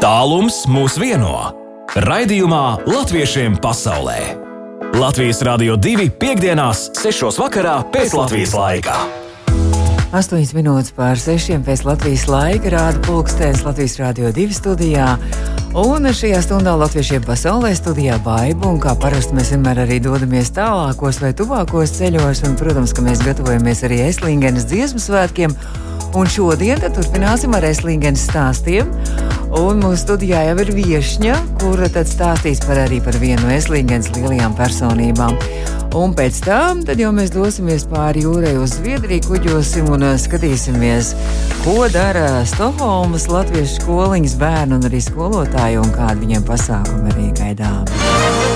Tālums mūs vieno. Raidījumā Latviešiem pasaulē. Latvijas Rādio 2.5.6. vakarā pēc Latvijas laika. 8 minūtes pār 6 pēc Latvijas laika rāda pulkstenis Latvijas Rādio 2 studijā. Un šajā stundā Latviešiem pasaulē studijā Baiba, un kā parasti mēs vienmēr arī dodamies tālākos vai tuvākos ceļos, un, protams, ka mēs gatavojamies arī Eslingenes dziesmu svētkiem. Un šodien turpināsim ar Eslingenes stāstiem. Un mūsu studijā jau ir viesņa, kura tad stāstīs par arī par vienu no Eslingenes lielajām personībām. Un pēc tam jau mēs dosimies pāri jūrai uz Zviedriju, kuģosim un uh, skatīsimies, ko dara Stokholmas latviešu skoliņas bērni un arī skolotāji un kādi viņiem pasākumi arī gaidām.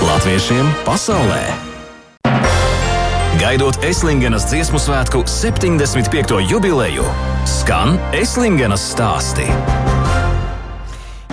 Latviešiem pasaulē! Gaidot Eslingenas dziesmu svētku 75. jubileju, skan Eslingenas stāsti.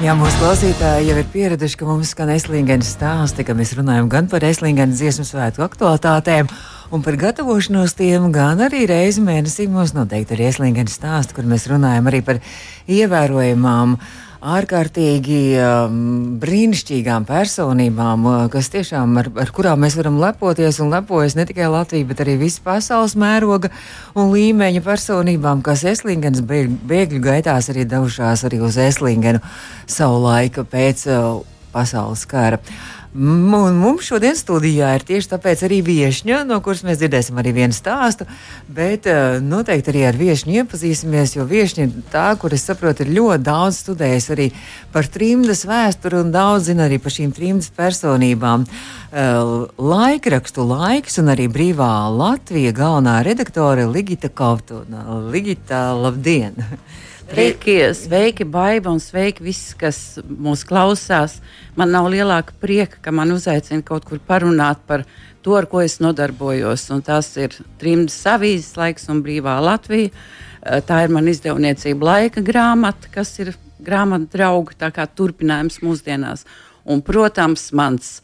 Jā, mūsu klausītāji jau ir pieraduši, ka mums skan Eslingenas stāsti, ka mēs runājam gan par Eslingenas dziesmu svētku aktualitātēm, un par gatavošanos tiem, gan arī reizi mēnesī mums noteikti ir Eslingenas stāsti, kur mēs runājam arī par ievērojamām uh, ārkārtīgi um, brīnišķīgām personībām, uh, kas tiešām ar, ar kurām mēs varam lepoties un lepojas ne tikai Latvija, bet arī visa pasaules mēroga un līmeņa personībām, kas Eslingenas bēgļu gaitās arī devušās arī uz Eslingenu savu laiku pēc uh, pasaules kara. Uh, Un mums šodien studijā ir tieši tāpēc arī viesņa, no kuras mēs dzirdēsim arī vienu stāstu, bet uh, noteikti arī ar viesņu iepazīsimies, jo viesņa ir tā, kur es saprotu, ir ļoti daudz studējusi arī par trimdas vēsturi un daudz zina arī par šīm trimdas personībām. Uh, laikrakstu laiks un arī brīvā Latvija galvenā redaktore Ligita Kautuna. Ligita, labdien! Sveiki, sveiki, baiva un sveiki visi, kas mūs klausās. Man nav lielāka prieka, ka man uzaicina kaut kur parunāt par to, ar ko es nodarbojos. Un tas ir trimdas avīzes laiks un brīvā Latvija. Eh, tā ir man izdevniecība laika grāmata, kas ir grāmata kā turpinājums mūsdienās. Un, protams, mans,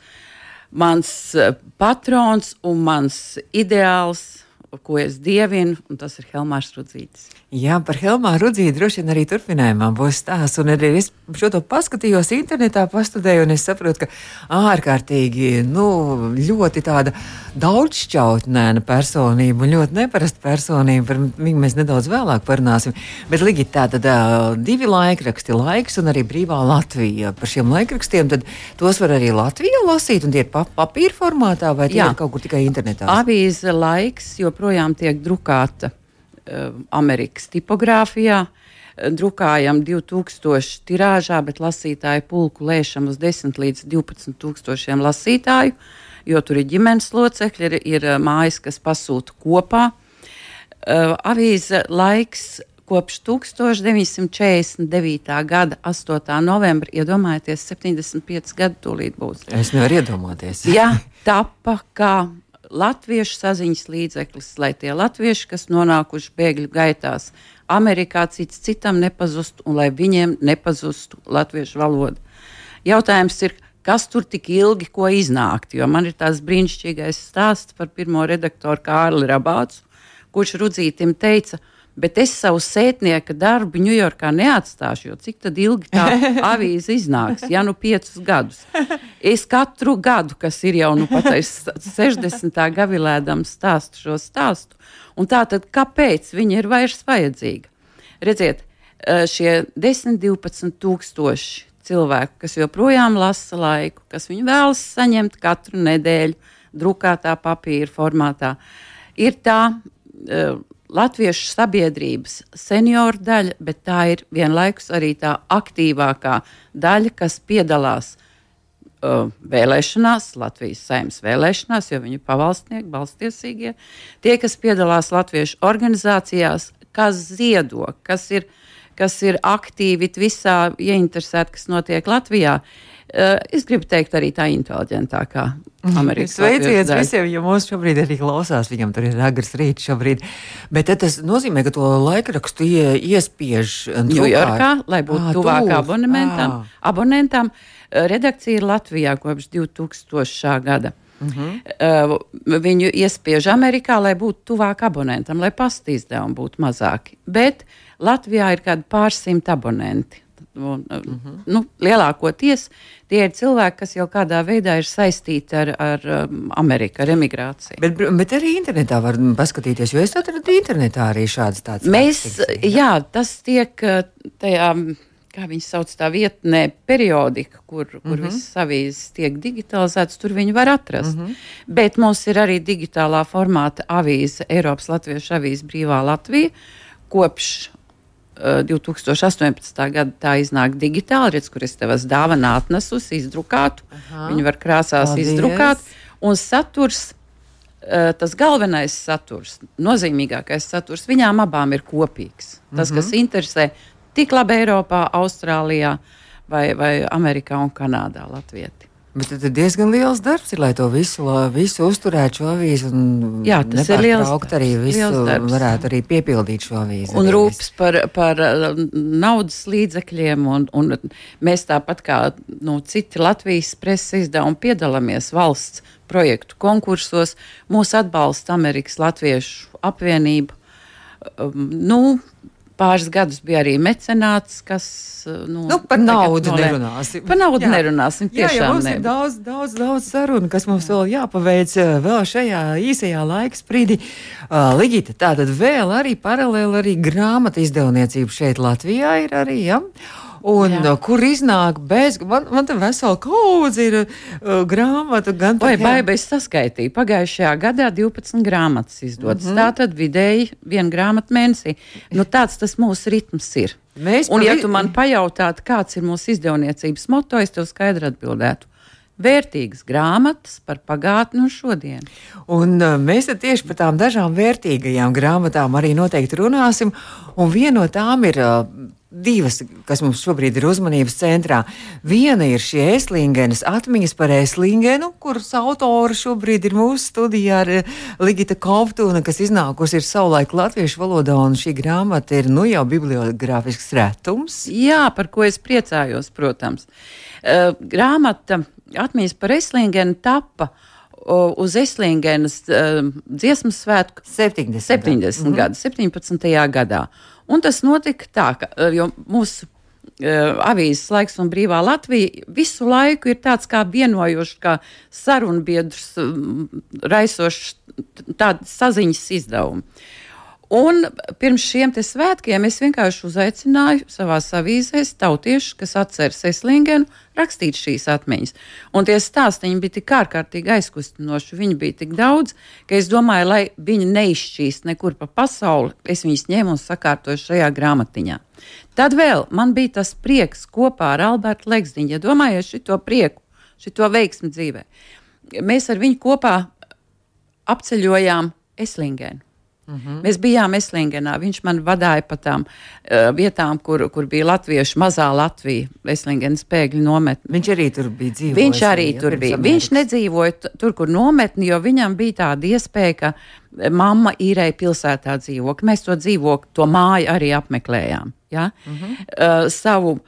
mans eh, patrons un mans ideāls ko es dievinu, un tas ir Helmārs Rudzītis. Jā, par Helmāru Rudzīti droši vien arī turpinājumā būs stāsts. Un arī es šo to paskatījos internetā, pastudēju, un es saprotu, ka ārkārtīgi, nu, ļoti tāda daudzšķautnēna personība un ļoti neparasta personība. Par viņu mēs nedaudz vēlāk parunāsim. Bet Ligita, tā tad divi laikraksti, laiks un arī brīvā Latvija. Par šiem laikrakstiem tad tos var arī Latvijā lasīt, un tie ir pa papīra formātā vai tie Jā. ir kaut kur tikai internetā? Avīze laiks joprojām tiek drukāta Amerikas tipogrāfijā. Drukājam 2000 tirāžā, bet lasītāju pulku lēšam uz 10 līdz 12 tūkstošiem lasītāju. Jo tur ir ģimenes locekļi, ir, ir eh, mājas, kas pasūta kopā. Avīze laiks kopš 1949. gada 8. novembra, iedomājieties, 75 gadu tūlīt būs. Es nevaru iedomāties. Jā, tapa kā latviešu saziņas līdzeklis, lai tie latvieši, kas nonākuši bēgļu gaitās, Amerikā cits citam nepazustu un lai viņiem nepazustu latviešu valoda. Jautājums ir, kas tur tik ilgi ko iznākt. Jo man ir tāds brīnišķīgais stāsts par pirmo redaktoru Kārli Rabācu, kurš Rudzītim teica, bet es savu sētnieka darbu Ņujorkā neatstāšu, jo cik ilgi tā avīze iznāks, ja nu piecus gadus. Es katru gadu, kas ir jau nu pat 60. gavilēdam stāstu šo stāstu, un tā tad kāpēc viņa ir vairs vajadzīga? Redziet, šie 10, 12 tūkstoši cilvēku, kas joprojām lasa laiku, kas viņu vēlas saņemt katru nedēļu, drukātā papīra formātā, ir tā uh, latviešu sabiedrības senioru daļa, bet tā ir vienlaikus arī tā aktīvākā daļa, kas piedalās uh, vēlēšanās, Latvijas saimnes vēlēšanās, jo viņi ir pavalstnieki, balstiesīgie. Tie, kas piedalās latviešu organizācijās, kas ziedo, kas ir kas ir aktīvi visā ieinteresēti, kas notiek Latvijā. Uh, es gribu teikt, arī tā inteliģentākā Amerikas Sveiciens visiem, jo mūsu šobrīd arī klausās, viņam tur ir agrs rīts šobrīd. Bet tas nozīmē, ka to laikrakstu iespiež Ņujorkā, lai būtu à, tuvāk abonementam. Abonentam redakcija ir Latvijā kopš 2000. gada. Uh -huh. uh, viņu iespiež Amerikā, lai būtu tuvāk abonentam, lai pasta izdevumi būtu mazāki. Bet Latvijā ir kādi pārsimt abonenti. Un, mm -hmm. nu, lielākoties tie ir cilvēki, kas jau kādā veidā ir saistīti ar, ar um, Ameriku, ar emigrāciju. Bet, bet arī internetā var paskatīties, jo es atradu internetā arī šādas tādas lietas. Mēs, jā, tas tiek uh, tajā kā viņi sauc tā vietnē, periodika, kur, kur mm -hmm. visas avīzes tiek digitalizētas, tur viņi var atrast. Mm -hmm. Bet mums ir arī digitālā formāta avīze, Eiropas Latviešu avīze Brīvā Latvija, kopš 2018. gada tā iznāk digitāli, redz, kur es tev esmu dāvanā atnesusi, izdrukātu. Aha. Viņi var krāsās Paldies. izdrukāt. Un saturs uh, tas galvenais saturs, nozīmīgākais saturs, viņām abām ir kopīgs. Tas, mm -hmm. kas interesē tik labi Eiropā, Austrālijā vai, vai Amerikā un Kanādā Latvieti. Bet tad ir diezgan liels darbs, ir, lai to visu, visu uzturētu šo avīzi. Jā, tas ir liels darbs. Arī visu darbs. varētu arī piepildīt šo avīzi. Un rūpes par, par uh, naudas līdzekļiem. Un, un mēs tāpat kā nu, citi Latvijas preses izdevumi piedalāmies valsts projektu konkursos. Mūs atbalsta Amerikas Latviešu apvienība. Um, nu, Pāris gadus bija arī mecenāts, kas. Nu, nu, par naudu nolē... nerunāsim. Par naudu jā. nerunāsim. Jā, jā, mums ne. ir daudz, daudz, daudz sarunu, kas mums vēl jāpaveic vēl šajā īsajā laika sprīdī. Uh, Ligita, tātad vēl arī paralēli arī grāmatu izdevniecība šeit Latvijā ir arī. Ja? Un, Jā. kur iznāk bez, man, man te vesela kaudze ir uh, grāmatu. Gan Vai baigais saskaitīja? Pagājušajā gadā 12 grāmatas izdotas. Mm -hmm. Tā tad vidēji viena grāmata mēnesī. Nu, tāds tas mūsu ritms ir. Mēs un, ja tu man pajautātu, kāds ir mūsu izdevniecības moto, es tev skaidri atbildētu vērtīgas grāmatas par pagātni un šodienu. Un, uh, mēs tieši par tām dažām vērtīgajām grāmatām arī noteikti runāsim. Un viena no tām ir uh, divas, kas mums šobrīd ir uzmanības centrā. Viena ir šī Eslingenes atmiņas par Eslingenu, kuras autora šobrīd ir mūsu studijā ar eh, Ligita Kovtūna, kas iznākusi ir savulaik latviešu valodā, un šī grāmata ir nu jau bibliogrāfisks retums. Jā, par ko es priecājos, protams. Uh, grāmata atmiņas par Eslingenu tapa uz Eslingenas uh, dziesmu svētku 70, 70 mm -hmm. gadu, 17. gadā. Un tas notika tā, ka eh, mūsu uh, avīzes laiks un brīvā Latvija visu laiku ir tāds kā vienojošs, kā sarunbiedrs, um, raisošs tādas saziņas izdevumi. Un pirms šiem svētkiem es vienkārši uzaicināju savā avīzē tautiešus, kas atceras Eslingenu, rakstīt šīs atmiņas. Un tie stāstīņi bija tik ārkārtīgi aizkustinoši, viņi bija tik daudz, ka es domāju, lai viņi neizšķīst nekur pa pasauli, es viņus ņēmu un sakārtoju šajā grāmatiņā. Tad vēl man bija tas prieks kopā ar Albertu Leksdiņu, ja domājiet šo prieku, šo veiksmu dzīvē. Mēs ar viņu kopā apceļojām Eslingenu. Mm -hmm. Mēs bijām Eslingenā. Viņš man vadīja pa tām uh, vietām, kur, kur bija latviešu mazā Latvija, Eslingenas pēkļu nometne. Viņš arī tur bija dzīvojis. Viņš arī ja, tur bija. Amerikas. Viņš nedzīvoja tur, kur nometni, jo viņam bija tāda iespēja, ka mamma īrēja pilsētā dzīvokli. Mēs to dzīvokli, to māju arī apmeklējām. Ja? Mm -hmm. uh, savu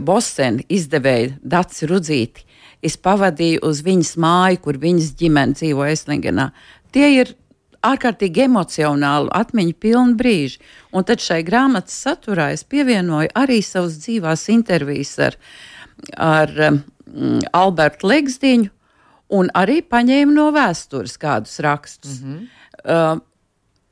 boseni izdevēju Daci Rudzīti. Es pavadīju uz viņas māju, kur viņas ģimene dzīvo Eslingenā. Tie ir ārkārtīgi emocionāli, atmiņu pilni brīži. Un tad šai grāmatas saturā es pievienoju arī savas dzīvās intervijas ar, ar um, Albertu Legsdiņu, un arī paņēmu no vēstures kādus rakstus. Mm -hmm. uh,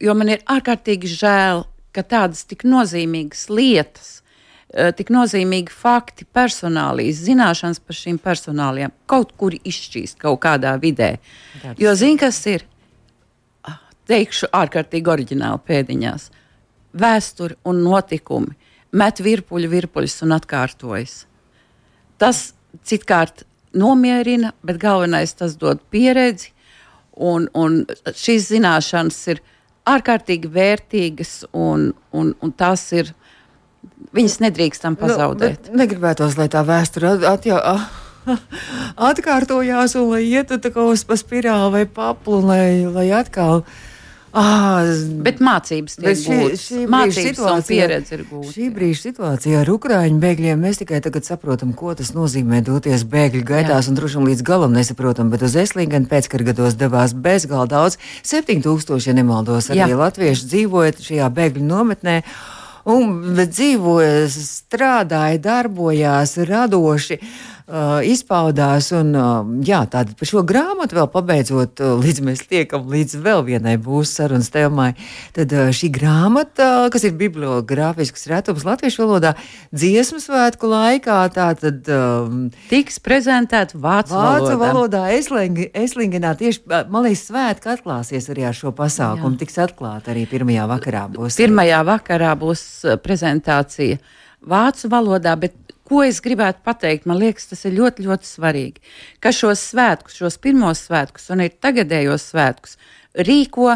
jo man ir ārkārtīgi žēl, ka tādas tik nozīmīgas lietas, uh, tik nozīmīgi fakti, personālijas, zināšanas par šīm personāliem kaut kur izšķīst kaut kādā vidē. Tāds. Jo zini, kas ir? Teikšu ārkārtīgi oriģināli pēdiņās. Vēsture un notikumi met virpuļu virpuļus un atkārtojas. Tas citkārt nomierina, bet galvenais tas dod pieredzi, un, un šīs zināšanas ir ārkārtīgi vērtīgas, un, un, un tās ir. Viņas nedrīkstam nu, pazaudēt. Nu, negribētos, lai tā vēsture atjau, atkārtojās un lai ietu tā kā uz spirāli vai paplu, lai, lai atkal uh, Ah, bet mācības šī, šī mācības un pieredze ir gūta. Šī brīža situācijā ar ukrāņu bēgļiem mēs tikai tagad saprotam, ko tas nozīmē doties bēgļu gaitās jā. un droši vien līdz galam nesaprotam, bet uz Eslīganu pēckargados devās bezgalā daudz, 7000, ja nemaldos, arī jā. latvieši dzīvojot šajā bēgļu nometnē. un dzīvoja, strādāja, darbojās radoši. Uh, izpaudās. Un, uh, jā, tātad par šo grāmatu vēl pabeidzot, uh, līdz mēs tiekam līdz vēl vienai būs sarunas tēmai. Tad uh, šī grāmata, kas ir bibliogrāfisks retums latviešu valodā, dziesmu svētku laikā, tātad um, tiks prezentēta vācu, vācu valodā. valodā. Esling, Eslingenā tieši, man liekas, svētki atklāsies arī ar šo pasākumu. Jā. Tiks atklāta arī pirmajā vakarā. Būs Pirmajā vakarā būs uh, prezentācija vācu valodā, bet ko es gribētu pateikt, man liekas, tas ir ļoti, ļoti svarīgi, ka šos svētkus, šos pirmos svētkus un ir tagadējos svētkus rīko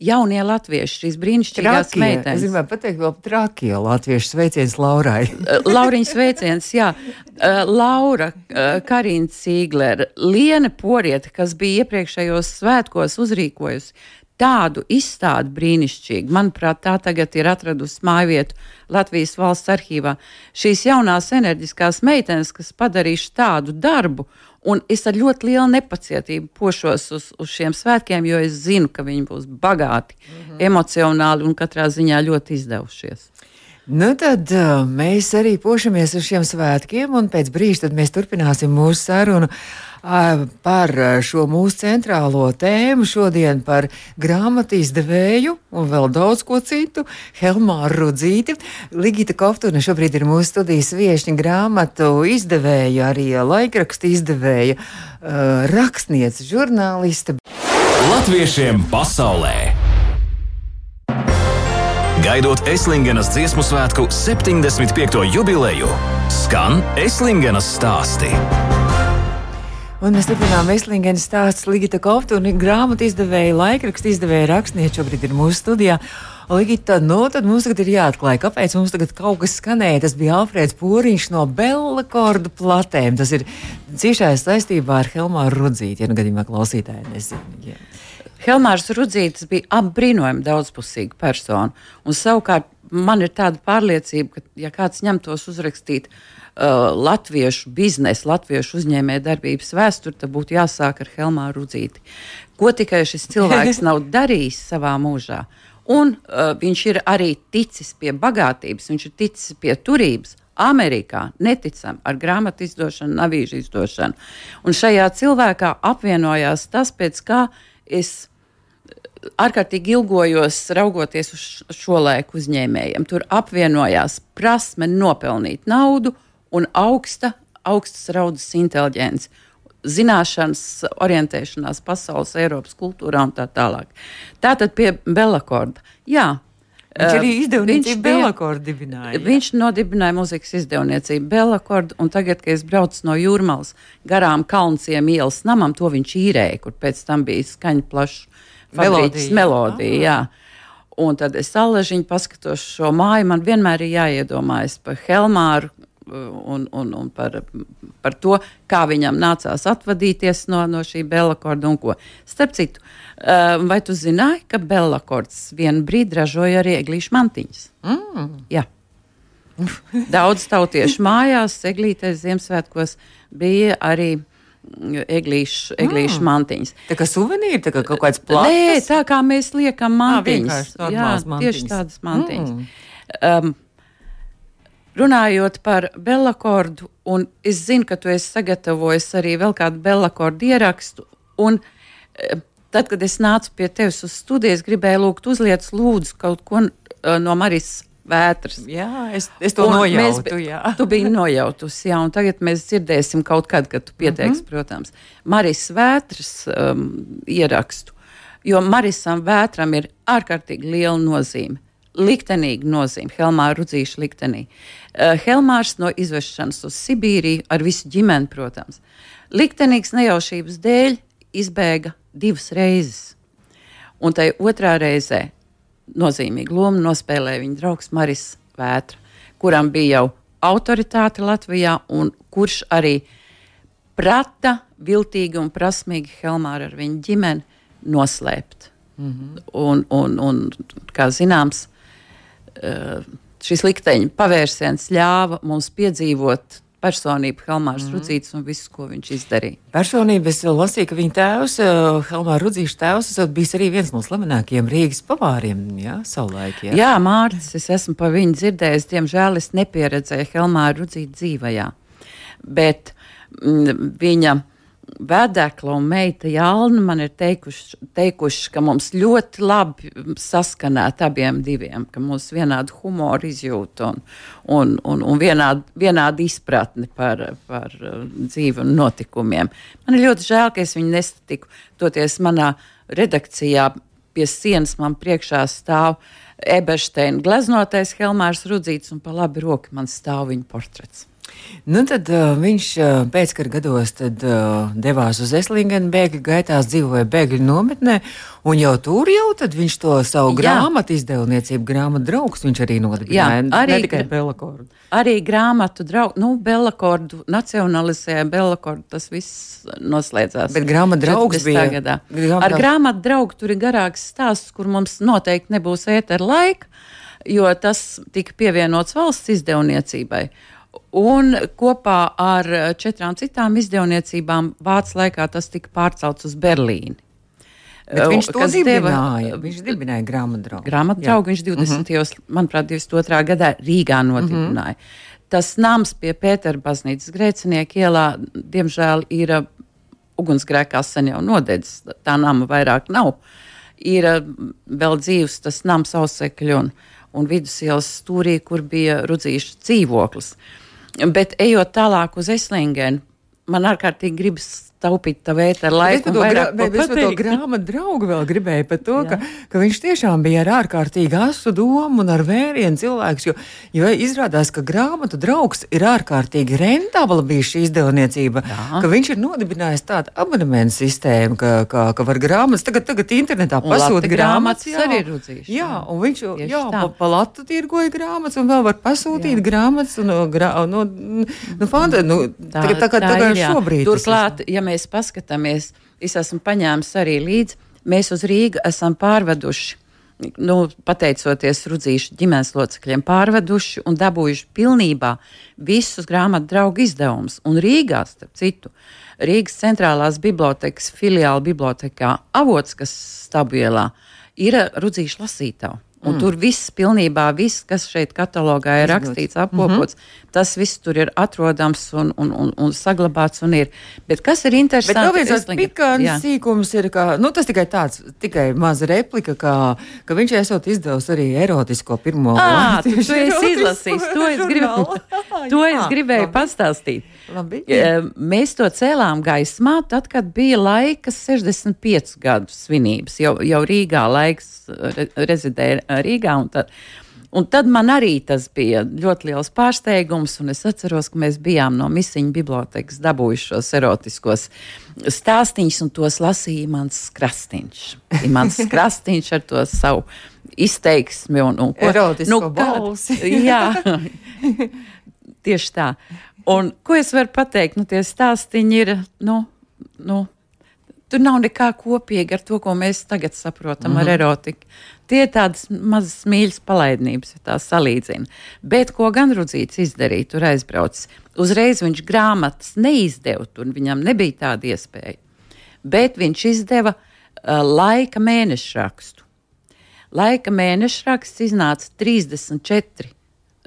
jaunie latvieši, šīs brīnišķīgās trakie. meitenes. Es gribēju pateikt, vēl trakie latviešu sveiciens Laurai. Lauriņas sveiciens, jā. Uh, Laura, uh, Karina Cīglera, Liene Porieta, kas bija iepriekšējos svētkos uzrīkojusi tādu izstādi brīnišķīgu. Manuprāt, tā tagad ir atradusi māju vietu Latvijas valsts arhīvā. Šīs jaunās enerģiskās meitenes, kas padarījuši tādu darbu, un es ar ļoti lielu nepacietību pošos uz, uz šiem svētkiem, jo es zinu, ka viņi būs bagāti, mm -hmm. emocionāli un katrā ziņā ļoti izdevušies. Nu, tad uh, mēs arī pošamies uz šiem svētkiem, un pēc brīža mēs turpināsim mūsu sarunu uh, par šo mūsu centrālo tēmu. Šodien par grāmatu izdevēju un vēl daudz ko citu. Helmāra Rudzīti, Ligita Koftuna šobrīd ir mūsu studijas viešņa grāmatu izdevēja, arī laikraksta izdevēja, uh, rakstniece, žurnāliste. Latviešiem pasaulē! Gaidot Eslingenas dziesmu svētku 75. jubileju, skan Eslingenas stāsti. Un mēs turpinām Veslīngenes stāstu Ligita Koptu un grāmatu izdevēja, laikraksta izdevēja rakstniece šobrīd ir mūsu studijā. Ligita, nu tad mums tagad ir jāatklāj, kāpēc mums tagad kaut kas skanēja. Tas bija Alfrēds Pūriņš no Bellakorda platēm. Tas ir ciešā saistībā ar Helmāru Rudzīti, ja nu gadījumā klausītāji nezinu. Jā. Helmārs Rudzītis bija apbrīnojami daudzpusīga persona. Un savukārt man ir tāda pārliecība, ka, ja kāds ņemtos uzrakstīt uh, latviešu biznesu, latviešu uzņēmēju darbības vēsturi, tad būtu jāsāk ar Helmāru Rudzīti. Ko tikai šis cilvēks nav darījis savā mūžā. Un uh, viņš ir arī ticis pie bagātības, viņš ir ticis pie turības. Amerikā neticam ar grāmatu izdošanu, avīžu izdošanu. Un šajā cilvēkā apvienojās tas, pēc kā es ārkārtīgi ilgojos, raugoties uz šo laiku uzņēmējiem. Tur apvienojās prasme nopelnīt naudu un augsta, augstas raudas inteliģence. Zināšanas, orientēšanās pasaules, Eiropas kultūrā un tā tālāk. Tātad pie Belakorda. Jā, Viņš arī izdevniecību Belakordu dibināja. Jā. Viņš nodibināja muzikas izdevniecību Belakordu, un tagad, kad es braucu no Jūrmālas garām Kalnciem ielas namam, to viņš īrēja, kur pēc tam bija skaņa plaša fabrikas melodija. Jā. Un tad es alažiņu paskatos šo māju, man vienmēr ir jāiedomājas par Helmāru un, un, un par, par to, kā viņam nācās atvadīties no, no šī Bellakorda un ko. Starp citu, vai tu zināji, ka Bellakords vienu brīdi ražoja arī eglīšu mantiņas? Mm. Jā. Daudz tautiešu mājās, eglītēs Ziemassvētkos bija arī eglīšu, eglīšu mm. mantiņas. Tā kā suvenīri, tā kā kaut kāds plāns. Nē, tā kā mēs liekam mantiņas. À, Jā, mantiņas. tieši tādas mantiņas. Mm. Um, runājot par Bellakordu, un es zinu, ka tu esi sagatavojis arī vēl kādu Bellakordu ierakstu, un um, tad, kad es nācu pie tevis uz studiju, es gribēju lūgt uzliec lūdzu kaut ko uh, no Maris vētras. Jā, es, es to un nojautu. Mēs, jā. Tu biji nojautusi, jā, un tagad mēs dzirdēsim kaut kad, kad tu pieteiksi, mm -hmm. protams, Marijas vētras um, ierakstu. Jo Marisam vētram ir ārkārtīgi liela nozīme. Liktenīga nozīme, Helmāra Rudzīša liktenī. Uh, Helmārs no izvešanas uz Sibīriju ar visu ģimeni, protams. Liktenīgs nejaušības dēļ izbēga divas reizes. Un tai otrā reizē nozīmīgu lomu nospēlēja viņa draugs Maris Vētra, kuram bija jau autoritāte Latvijā un kurš arī prata viltīgi un prasmīgi Helmāru ar viņu ģimeni noslēpt. Mm -hmm. un, un, un, kā zināms, šis likteņa pavērsiens ļāva mums piedzīvot personība, Helmārs mm. Rudzīts un viss, ko viņš izdarīja. Personība, es lasīju, ka viņa tēvs, uh, Helmāra Rudzīša tēvs, esot bijis arī viens no slavenākajiem Rīgas pavāriem, jā, savulaik. Jā, jā Mārcis, es esmu par viņu dzirdējis, diemžēl es nepieredzēju Helmāra Rudzīta dzīvajā. Bet mm, viņa Vēdekla un meita Jālna man ir teikuši, teikuši, ka mums ļoti labi saskanēt abiem diviem, ka mums vienādi humori izjūta un, un, un, un vienādi, vienādi izpratni par, par uh, dzīvi un notikumiem. Man ir ļoti žēl, ka es viņu nestatiku. Toties manā redakcijā pie sienas man priekšā stāv Ebersteina gleznotais Helmārs Rudzīts un pa labi roka man stāv viņa portrets. Nu, tad uh, viņš uh, pēckara gados tad, uh, devās uz Eslingenu, bēgļu gaitās, dzīvoja bēgļu nometnē, un jau tur jau viņš to savu grāmatu izdevniecību, grāmatu draugs, viņš arī nodibināja. Jā, arī, ne tikai Bellakordu. Arī grāmatu draugu, nu, Bellakordu, nacionalizēja Bellakordu, tas viss noslēdzās. Bet grāmatu draugs bija. Gadā. Grāmatu... Ar grāmatu draugu tur ir garāks stāsts, kur mums noteikti nebūs ētera laika, jo tas tika pievienots valsts izdevniecībai. Un kopā ar četrām citām izdevniecībām Vācijas laikā tas tika pārcelts uz Berlīni. Bet viņš to dibināja. Deva, viņš dibināja grāmatdraugu. Grāmatdraugu viņš 20. Uh -huh. manuprāt, 22. gadā Rīgā nodibināja. Uh -huh. Tas nams pie Pētera baznīcas grēcinieka ielā, diemžēl, ir uh, ugunsgrēkā sen jau nodedzis. Tā nama vairāk nav. Ir uh, vēl dzīves tas nams ausekļi un, un vidusielas stūrī, kur bija rudzīšu dzīvoklis. Uh, Bet ejot tālāk uz Eslingenu, man ārkārtīgi gribas taupīt tā vētra laiku. Bet es par to, grāmatu draugu vēl gribēju par to, ka, ka viņš tiešām bija ar ārkārtīgi asu domu un ar vērienu cilvēks, jo, jo izrādās, ka grāmatu draugs ir ārkārtīgi rentabla bija šī izdevniecība, Jā. ka viņš ir nodibinājis tādu abonementu sistēmu, ka, ka, ka var grāmatas, tagad, tagad internetā pasūt grāmatas. Jā, arī rudzīšu. Jā, un viņš jā, pa, pa latu tirgoja grāmatas un vēl var pasūtīt jā. grāmatas. Un, grā, no, nu, nu, fanta, nu, tā, tā, tā, tā, tā, tā ir šobrīd. Turklāt, ja mēs paskatāmies, es esmu paņēmis arī līdzi, mēs uz Rīgu esam pārveduši. Nu, pateicoties Rudzīšu ģimenes locekļiem, pārveduši un dabūjuši pilnībā visus grāmatu draugu izdevumus. Un Rīgā, starp citu, Rīgas centrālās bibliotekas filiāla bibliotekā Avots, kas Stabielā, ir Rudzīšu lasītāju. Un mm. tur viss, pilnībā viss, kas šeit katalogā ir rakstīts, apkopots, mm -hmm. tas viss tur ir atrodams un, un, un, un saglabāts. Un ir. Bet kas ir interesanti? Bet vēl viens tāds pikants sīkums ir, ka nu, tas tikai tāds, tikai maza replika, ka, ka viņš esot izdevusi arī erotisko pirmo lātu. Tu, tu esi izlasījis, to es, gribu, to es gribēju labi. pastāstīt. Labi. Mēs to cēlām gaismā, tad, kad bija laika 65 gadu svinības, jau, jau Rīgā laiks re, rezidēja Rīgā. Un tad, un tad man arī tas bija ļoti liels pārsteigums, un es atceros, ka mēs bijām no Misiņu bibliotekas dabūjuši šos erotiskos stāstīņus, un tos lasīja mans krastīņš. Mans krastīņš ar to savu izteiksmi un, un ko tādu nu, balsi. jā, tieši tā. Un ko es varu pateikt? Nu, tie stāstīņi ir. Nu, nu, Tur nav nekā kopīga ar to, ko mēs tagad saprotam mm -hmm. ar mhm. erotiku. Tie ir tādas mazas mīļas palaidnības, ja tā salīdzina. Bet ko gan Rudzīts izdarīja, tur aizbraucis. Uzreiz viņš grāmatas neizdeva, tur viņam nebija tāda iespēja. Bet viņš izdeva uh, laika mēnešu rakstu. Laika mēnešu raksts iznāca 34,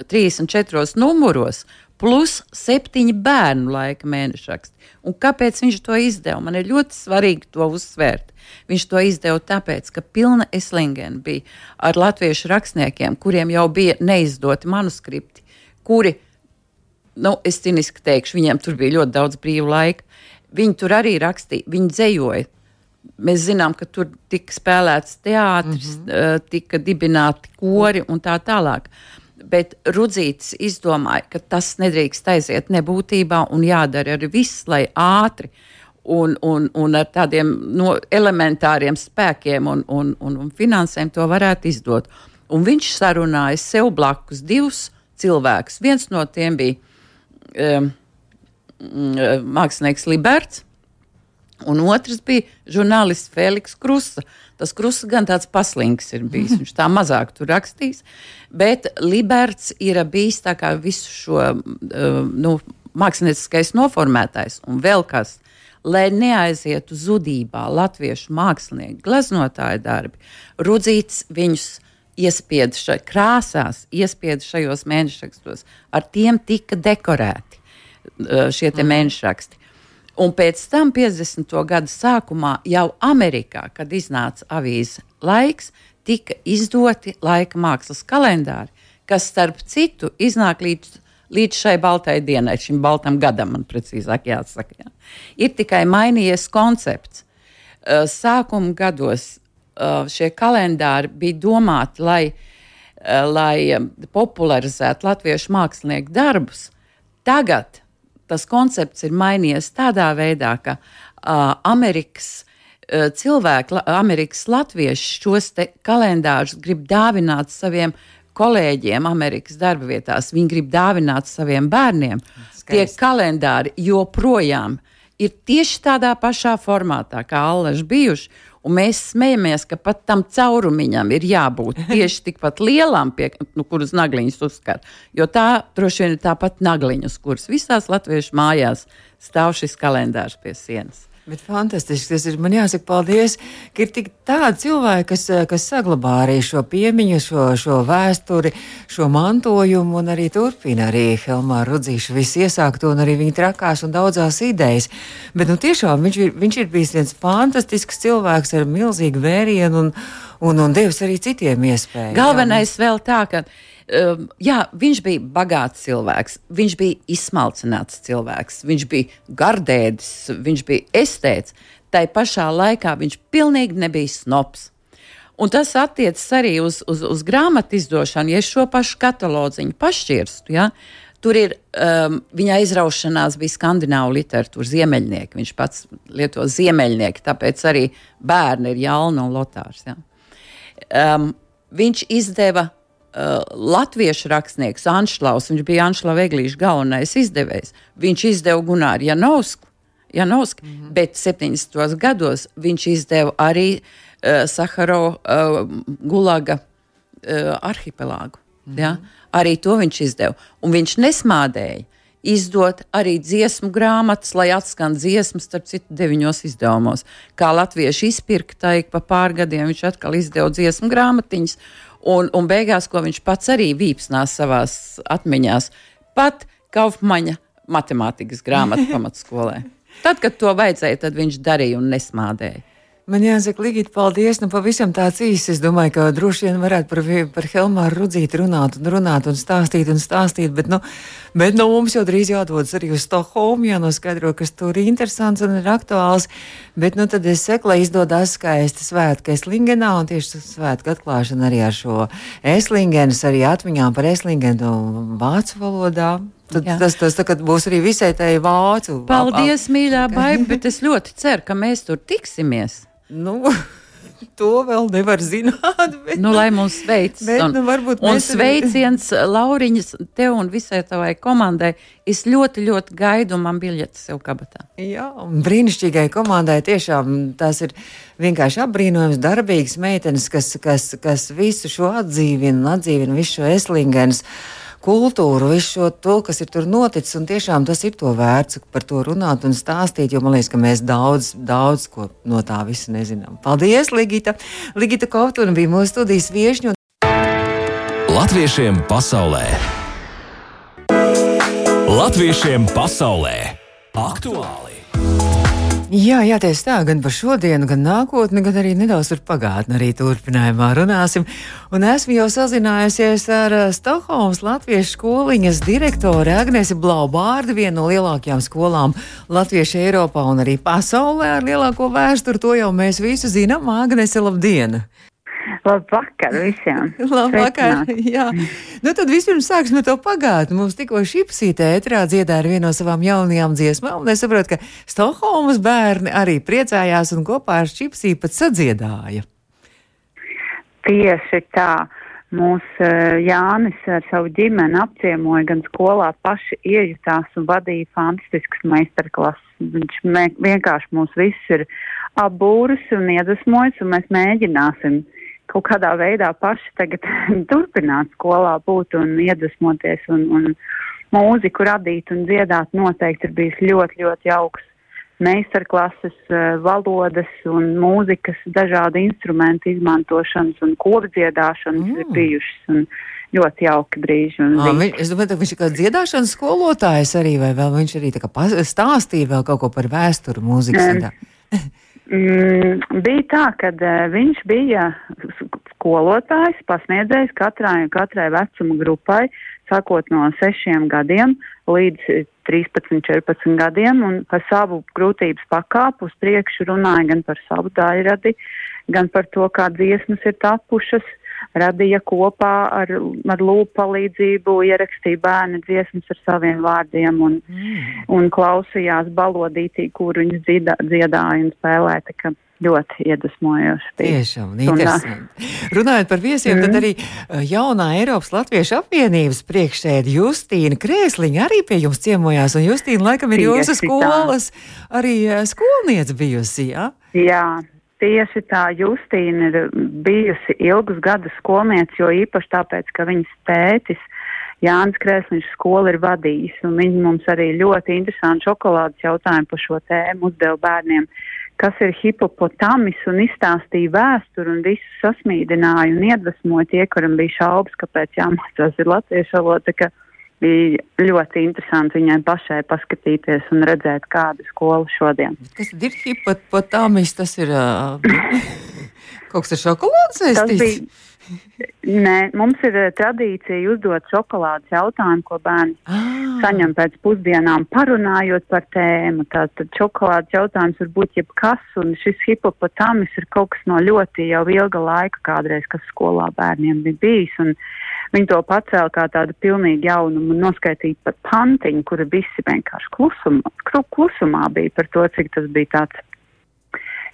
34 numuros, plus septiņi bērnu laika mēnešu raksti. Un kāpēc viņš to izdeva? Man ir ļoti svarīgi to uzsvērt. Viņš to izdeva tāpēc, ka pilna Eslingena bija ar latviešu rakstniekiem, kuriem jau bija neizdoti manuskripti, kuri, nu, es ciniski teikšu, viņiem tur bija ļoti daudz brīvu laika. Viņi tur arī rakstīja, viņi dzējoja. Mēs zinām, ka tur tika spēlēts teātris, mm -hmm. tika dibināti kori un tā tālāk. Bet Rudzītis izdomāja, ka tas nedrīkst aiziet nebūtībā un jādara arī viss, lai ātri un, un, un ar tādiem no, elementāriem spēkiem un, un, un, un finansēm to varētu izdot. Un viņš sarunāja sev blakus divus cilvēkus. Viens no tiem bija um, mākslinieks Liberts, un otrs bija žurnālists Feliks Krusa. Tas Krusa gan tāds paslings ir bijis, viņš tā mazāk tur rakstīs, bet Liberts ir bijis tā kā visu šo uh, nu, mākslinieckais noformētājs un vēl kas. Lai neaizietu zudībā latviešu mākslinieku gleznotāju darbi, Rudzīts viņus iespieda šai krāsās, iespieda šajos mēnešrakstos. Ar tiem tika dekorēti uh, šie mm. mēnešraksti. Un pēc tam, 50. gada sākumā, jau Amerikā, kad iznāca avīze laiks, tika izdoti laika mākslas kalendāri, kas, starp citu, iznāk līdz, līdz šai baltai dienai, šim baltam gadam, man precīzāk jāsaka. Jā. Ir tikai mainījies koncepts. Uh, sākuma gados uh, šie kalendāri bija domāti, lai, uh, lai popularizētu latviešu mākslinieku darbus. Tagad tas koncepts ir mainījies tādā veidā, ka uh, Amerikas uh, cilvēki, Amerikas latvieši šos kalendārus grib dāvināt saviem kolēģiem Amerikas darba vietās. Viņi grib dāvināt saviem bērniem. Skaisti. Tie kalendāri joprojām ir tieši tādā pašā formātā, kā Allaž bijuši. Un mēs smejamies, ka pat tam caurumiņam ir jābūt tieši tikpat lielam, pie, nu, kuras nagliņas uzskar. Jo tā droši vien ir tāpat nagliņas, kuras visās latviešu mājās stāv šis kalendārs pie sienas. Bet fantastiski tas ir. Man jāsaka, paldies, ka ir tik tādi cilvēki, kas, kas saglabā arī šo piemiņu, šo, šo vēsturi, šo mantojumu un arī turpina arī Helmāra Rudzīša visu iesākto un arī viņa trakās un daudzās idejas. Bet nu, tiešām viņš ir, viņš ir bijis viens fantastisks cilvēks ar milzīgu vērienu un, un, un devis arī citiem iespēju. Galvenais jā. vēl tā, ka Um, jā, viņš bija bagāts cilvēks, viņš bija izsmalcināts cilvēks, viņš bija gardēdis, viņš bija estēts. Tā pašā laikā viņš pilnīgi nebija snobs. Un tas attiecas arī uz, uz, uz grāmatu izdošanu. Ja es šo pašu katalogu pašķirstu, ja, tur ir um, viņa aizraušanās, bija skandināvu literatūra, ziemeļnieki. Viņš pats lieto ziemeļnieki, tāpēc arī bērni ir Jālna un Lotārs. Ja. Um, viņš izdeva uh, latviešu rakstnieks Anšlaus, viņš bija Anšlava Eglīša galvenais izdevējs. Viņš izdeva Gunāru Janovsku, Janovsku mm -hmm. bet 70. gados viņš izdeva arī uh, Saharo uh, Gulaga uh, arhipelāgu. Mm -hmm. ja? Arī to viņš izdeva. Un viņš nesmādēja izdot arī dziesmu grāmatas, lai atskan dziesmas, starp citu, deviņos izdevumos. Kā latvieši izpirktai pa pārgadiem, viņš atkal izdeva dziesmu grāmatiņas, Un, un beigās, ko viņš pats arī vīpsnās savās atmiņās, pat Kaufmaņa matemātikas grāmatu pamatskolē. Tad, kad to vajadzēja, tad viņš darīja un nesmādēja. Man jāsaka, Ligita, paldies. Nu, pavisam tāds īsts. Es domāju, ka droši vien varētu par, par Helmāru Rudzīti runāt un runāt un stāstīt un stāstīt, bet, nu, bet nu, mums jau drīz jādodas arī uz Stokholmu, jānoskaidro, kas tur ir interesants un ir aktuāls. Bet, nu, tad es saku, lai izdodas skaisti svētki Eslingenā un tieši svētku atklāšana arī ar šo Eslingenes, arī atmiņām par Eslingenu vācu valodā. Tad, Jā. tas, tas tagad būs arī visai tai vācu. Paldies, mīļā baiba, bet es ļoti ceru, ka mēs tur tiksimies. Nu, to vēl nevar zināt. Bet, nu, lai mums veicas. Un, nu, un sveiciens Lauriņas tev un visai tavai komandai. Es ļoti, ļoti gaidu man biļetes sev kabatā. Jā, un brīnišķīgai komandai tiešām tās ir vienkārši apbrīnojams, darbīgas meitenes, kas, kas, kas visu šo atdzīvina atdzīvina visu šo eslingenes kultūru, visu šo to, kas ir tur noticis. Tiešām tas ir to vērts par to runāt un stāstīt, jo man liekas, ka mēs daudz, daudz ko no tā visa nezinām. Paldies, Ligita! Ligita Kovtuna bija mūsu studijas viešņu. Latviešiem pasaulē! Latviešiem pasaulē! Aktuāli! Jā, jāties tā, gan par šodienu, gan nākotni, gan arī nedaudz par pagātni arī turpinājumā runāsim. Un esmu jau sazinājusies ar uh, Stokholmas Latviešu skoliņas direktori Agnesi Blaubārdi, vienu no lielākajām skolām Latviešu Eiropā un arī pasaulē ar lielāko vēsturi. To jau mēs visi zinām. Agnese, labdien! Labvakar visiem! Labvakar! Jā. Nu, tad vispirms sāksim ar to pagātni. Mums tikko šipsītē ētrā dziedāja viena no savām jaunajām dziesmām, un es saprotu, ka Stokholmas bērni arī priecājās un kopā ar šipsī pat sadziedāja. Tieši tā. Mūs uh, Jānis ar savu ģimeni apciemoja gan skolā, paši iejutās un vadīja fantastiskas meistarklases. Viņš vienkārši mūs visus ir apbūris un iedvesmojis, un mēs mēģināsim kaut kādā veidā paši tagad turpināt skolā būt un iedvesmoties un, un, mūziku radīt un dziedāt noteikti ir bijis ļoti, ļoti jauks meistarklases, eh, valodas un mūzikas, dažādu instrumentu izmantošanas un kopdziedāšanas mm. ir bijušas. Un, ļoti jauki brīži. À, vi, es domāju, ka viņš ir kā dziedāšanas skolotājs arī, vai vēl viņš arī stāstīja vēl kaut ko par vēsturi mūzikas. mm, bija tā, ka uh, viņš bija skolotājs, pasniedzējs katrai, katrai vecuma grupai, sākot no sešiem gadiem līdz 13, 14 gadiem, un par savu grūtības pakāpu uz priekšu runāja gan par savu daļradi, gan par to, kā dziesmas ir tapušas, radīja kopā ar, ar lūpu palīdzību, ierakstīja bērni dziesmas ar saviem vārdiem un, mm. un klausījās balodītī, kur viņas dziedāja un spēlēja ļoti iedvesmojoši. Tiešām, interesanti. Runājot par viesiem, mm. tad arī jaunā Eiropas Latviešu apvienības priekšsēde Justīna Krēsliņa arī pie jums ciemojās, un Justīna laikam ir jūsu skolas arī uh, skolniece bijusi, jā? Jā. Tieši tā Justīna ir bijusi ilgus gadus skolniece, jo īpaši tāpēc, ka viņas tētis Jānis Krēsliņš skolu ir vadījis, un viņi mums arī ļoti interesanti šokolādes jautājumu par šo tēmu uzdeva bērniem. Kas ir hipopotamis un izstāstīja vēsturi un visu sasmīdināja un iedvesmoja tie, kuram bija šaubas, kāpēc jāmācās ir latviešu valoda. Bija ļoti interesanti viņai pašai paskatīties un redzēt, kāda skola šodien. Kas ir hipopotamis? Tas ir uh, kaut kas ar šokolādes saistīts. Nē, mums ir eh, tradīcija uzdot šokolādes jautājumu, ko bērni ah. saņem pēc pusdienām, parunājot par tēmu. Tātad šokolādes jautājums var būt jebkas, un šis hipopotamis ir kaut kas no ļoti jau ilga laika kādreiz, kas skolā bērniem bija bijis. Viņi to pacēla kā tādu pilnīgi jaunu un noskaitīja pat pantiņu, kura visi vienkārši klusumā, klusumā bija par to, cik tas bija tāds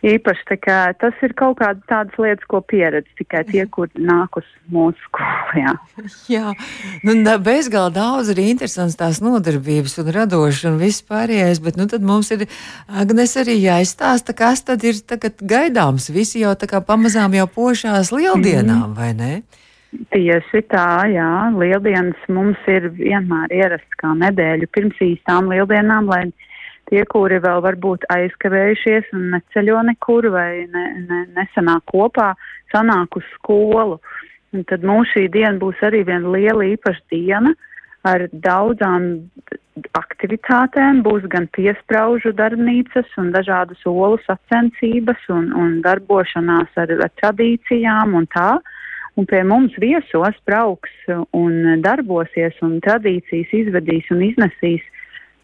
īpaši. Tas ir kaut kādas tādas lietas, ko pieredz tikai tie, kur nāk uz mūsu skolu. Jā, jā. Nu, bezgalīgi daudz ir interesants tās nodarbības un radošs un viss pārējais, bet nu, tad mums ir Agnes arī jāizstāsta, kas tad ir tagad gaidāms. Visi jau tā kā pamazām jau pošās lieldienām, mm. vai ne? Tieši tā, jā, lieldienas mums ir vienmēr ierasts kā nedēļu pirms īstām lieldienām, lai tie, kuri vēl varbūt aizkavējušies un neceļo nekur vai ne, ne, nesanāk kopā, sanāk uz skolu. Un tad mums šī diena būs arī viena liela īpaša diena ar daudzām aktivitātēm. Būs gan piespraužu darbnīcas un dažādas olu sacensības un, un darbošanās ar, ar tradīcijām un tā. Un pie mums viesos brauks un darbosies un tradīcijas izvedīs un iznesīs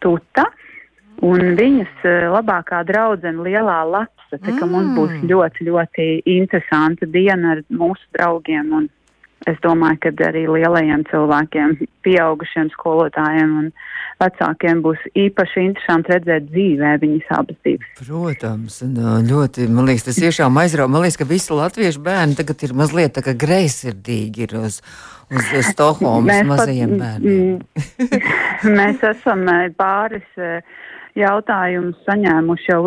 tuta. Uh, Un viņas eh, labākā draudzene lielā lapsa, tā ka mm. mums būs mm. ļoti, ļoti interesanta diena ar mūsu draugiem. Un es domāju, ka arī lielajiem cilvēkiem, pieaugušiem skolotājiem un vecākiem būs īpaši interesanti redzēt dzīvē viņas abas divas. Protams, ļoti, man liekas, tas tiešām aizrauja. Man liekas, ka visi latviešu bērni tagad ir mazliet tā kā greizsirdīgi ir uz, uz, Stokholmas mazajiem pat, bērniem. mēs esam eh, pāris. Jautājumus saņēmuši jau,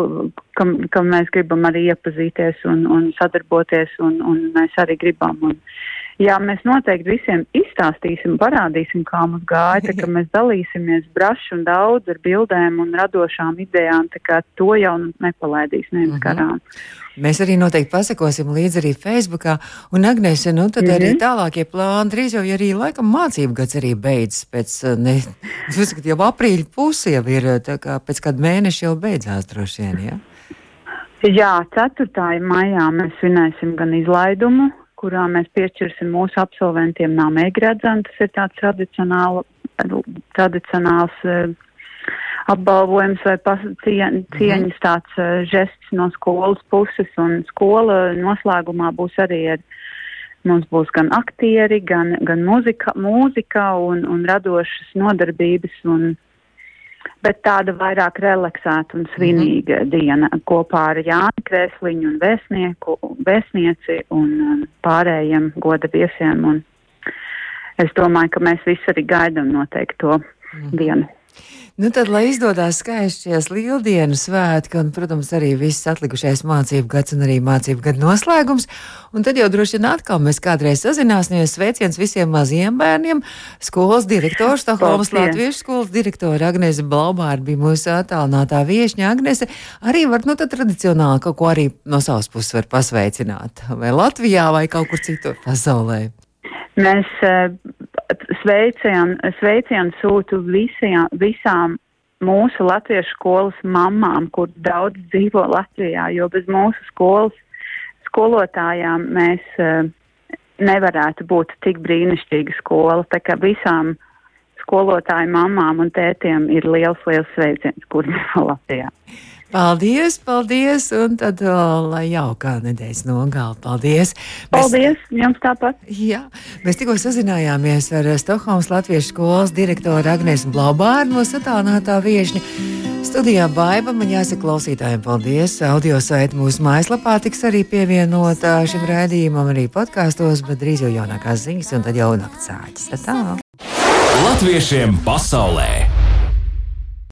kam, kam mēs gribam arī iepazīties un, un sadarboties, un, un mēs arī gribam. Un, jā, mēs noteikti visiem izstāstīsim, parādīsim, kā mums gāja, tā, ka mēs dalīsimies braši un daudz ar bildēm un radošām idejām, tā kā to jau nepalaidīs neviens mhm. garām. -hmm. Mēs arī noteikti pasakosim līdzi arī Facebookā. Un, Agnēs, nu tad mm -hmm. arī mhm. tālākie plāni drīz jau arī laikam mācību gads arī beidzas pēc, eh, ne, jūs sakat, jau aprīļa pusi jau ir, tā kā pēc kāda mēneša jau beidzās droši vien, ja? Jā, 4. maijā mēs svinēsim gan izlaidumu, kurā mēs piešķirsim mūsu absolventiem nāmēgredzenu. Tas ir tāds tradicionāls, tradicionāls uh, apbalvojums vai mhm. cieņas tāds uh, žests no skolas puses, un skola noslēgumā būs arī ar, mums būs gan aktieri, gan, gan muzika, mūzika un, un radošas nodarbības, un, bet tāda vairāk relaksēta un svinīga mm. diena kopā ar Jāni Krēsliņu un vēstnieku, vēstnieci un um, pārējiem goda viesiem, un es domāju, ka mēs visi arī gaidam noteikti to mm. dienu. Nu, tad, lai izdodas skaisti šīs lieldienu svētki, un, protams, arī viss atlikušais mācību gads un arī mācību gada noslēgums, un tad jau droši vien atkal mēs kādreiz sazināsimies. Sveiciens visiem maziem bērniem. Skolas direktors, Stokholmas Latviešu skolas direktora Agnese Blaubārda bija mūsu attālinātā viešņa. Agnese arī var, nu, tad tradicionāli kaut ko arī no savas puses var pasveicināt. Vai Latvijā, vai kaut kur citur pasaulē. Mēs uh, sveicienu, sveicienu sūtu visajā, visām mūsu latviešu skolas mamām, kur daudz dzīvo Latvijā, jo bez mūsu skolas skolotājām mēs uh, nevarētu būt tik brīnišķīga skola. Tā kā visām skolotāju mamām un tētiem ir liels, liels sveiciens, kur dzīvo Latvijā. Paldies, paldies, un tad o, lai jaukā nedēļas nogāla. Paldies! Paldies, mēs, jums tāpat! Jā, mēs tikko sazinājāmies ar Stokholmas Latviešu skolas direktoru Agnēsu Blaubārdu no satānātā viešņa. Studijā Baiba man jāsaka klausītājiem paldies. Audio saita mūsu mājaslapā tiks arī pievienota šim raidījumam, arī podkāstos, bet drīz jau jaunākās ziņas un tad jau naktsāķis. Tā! Latviešiem pasaulē!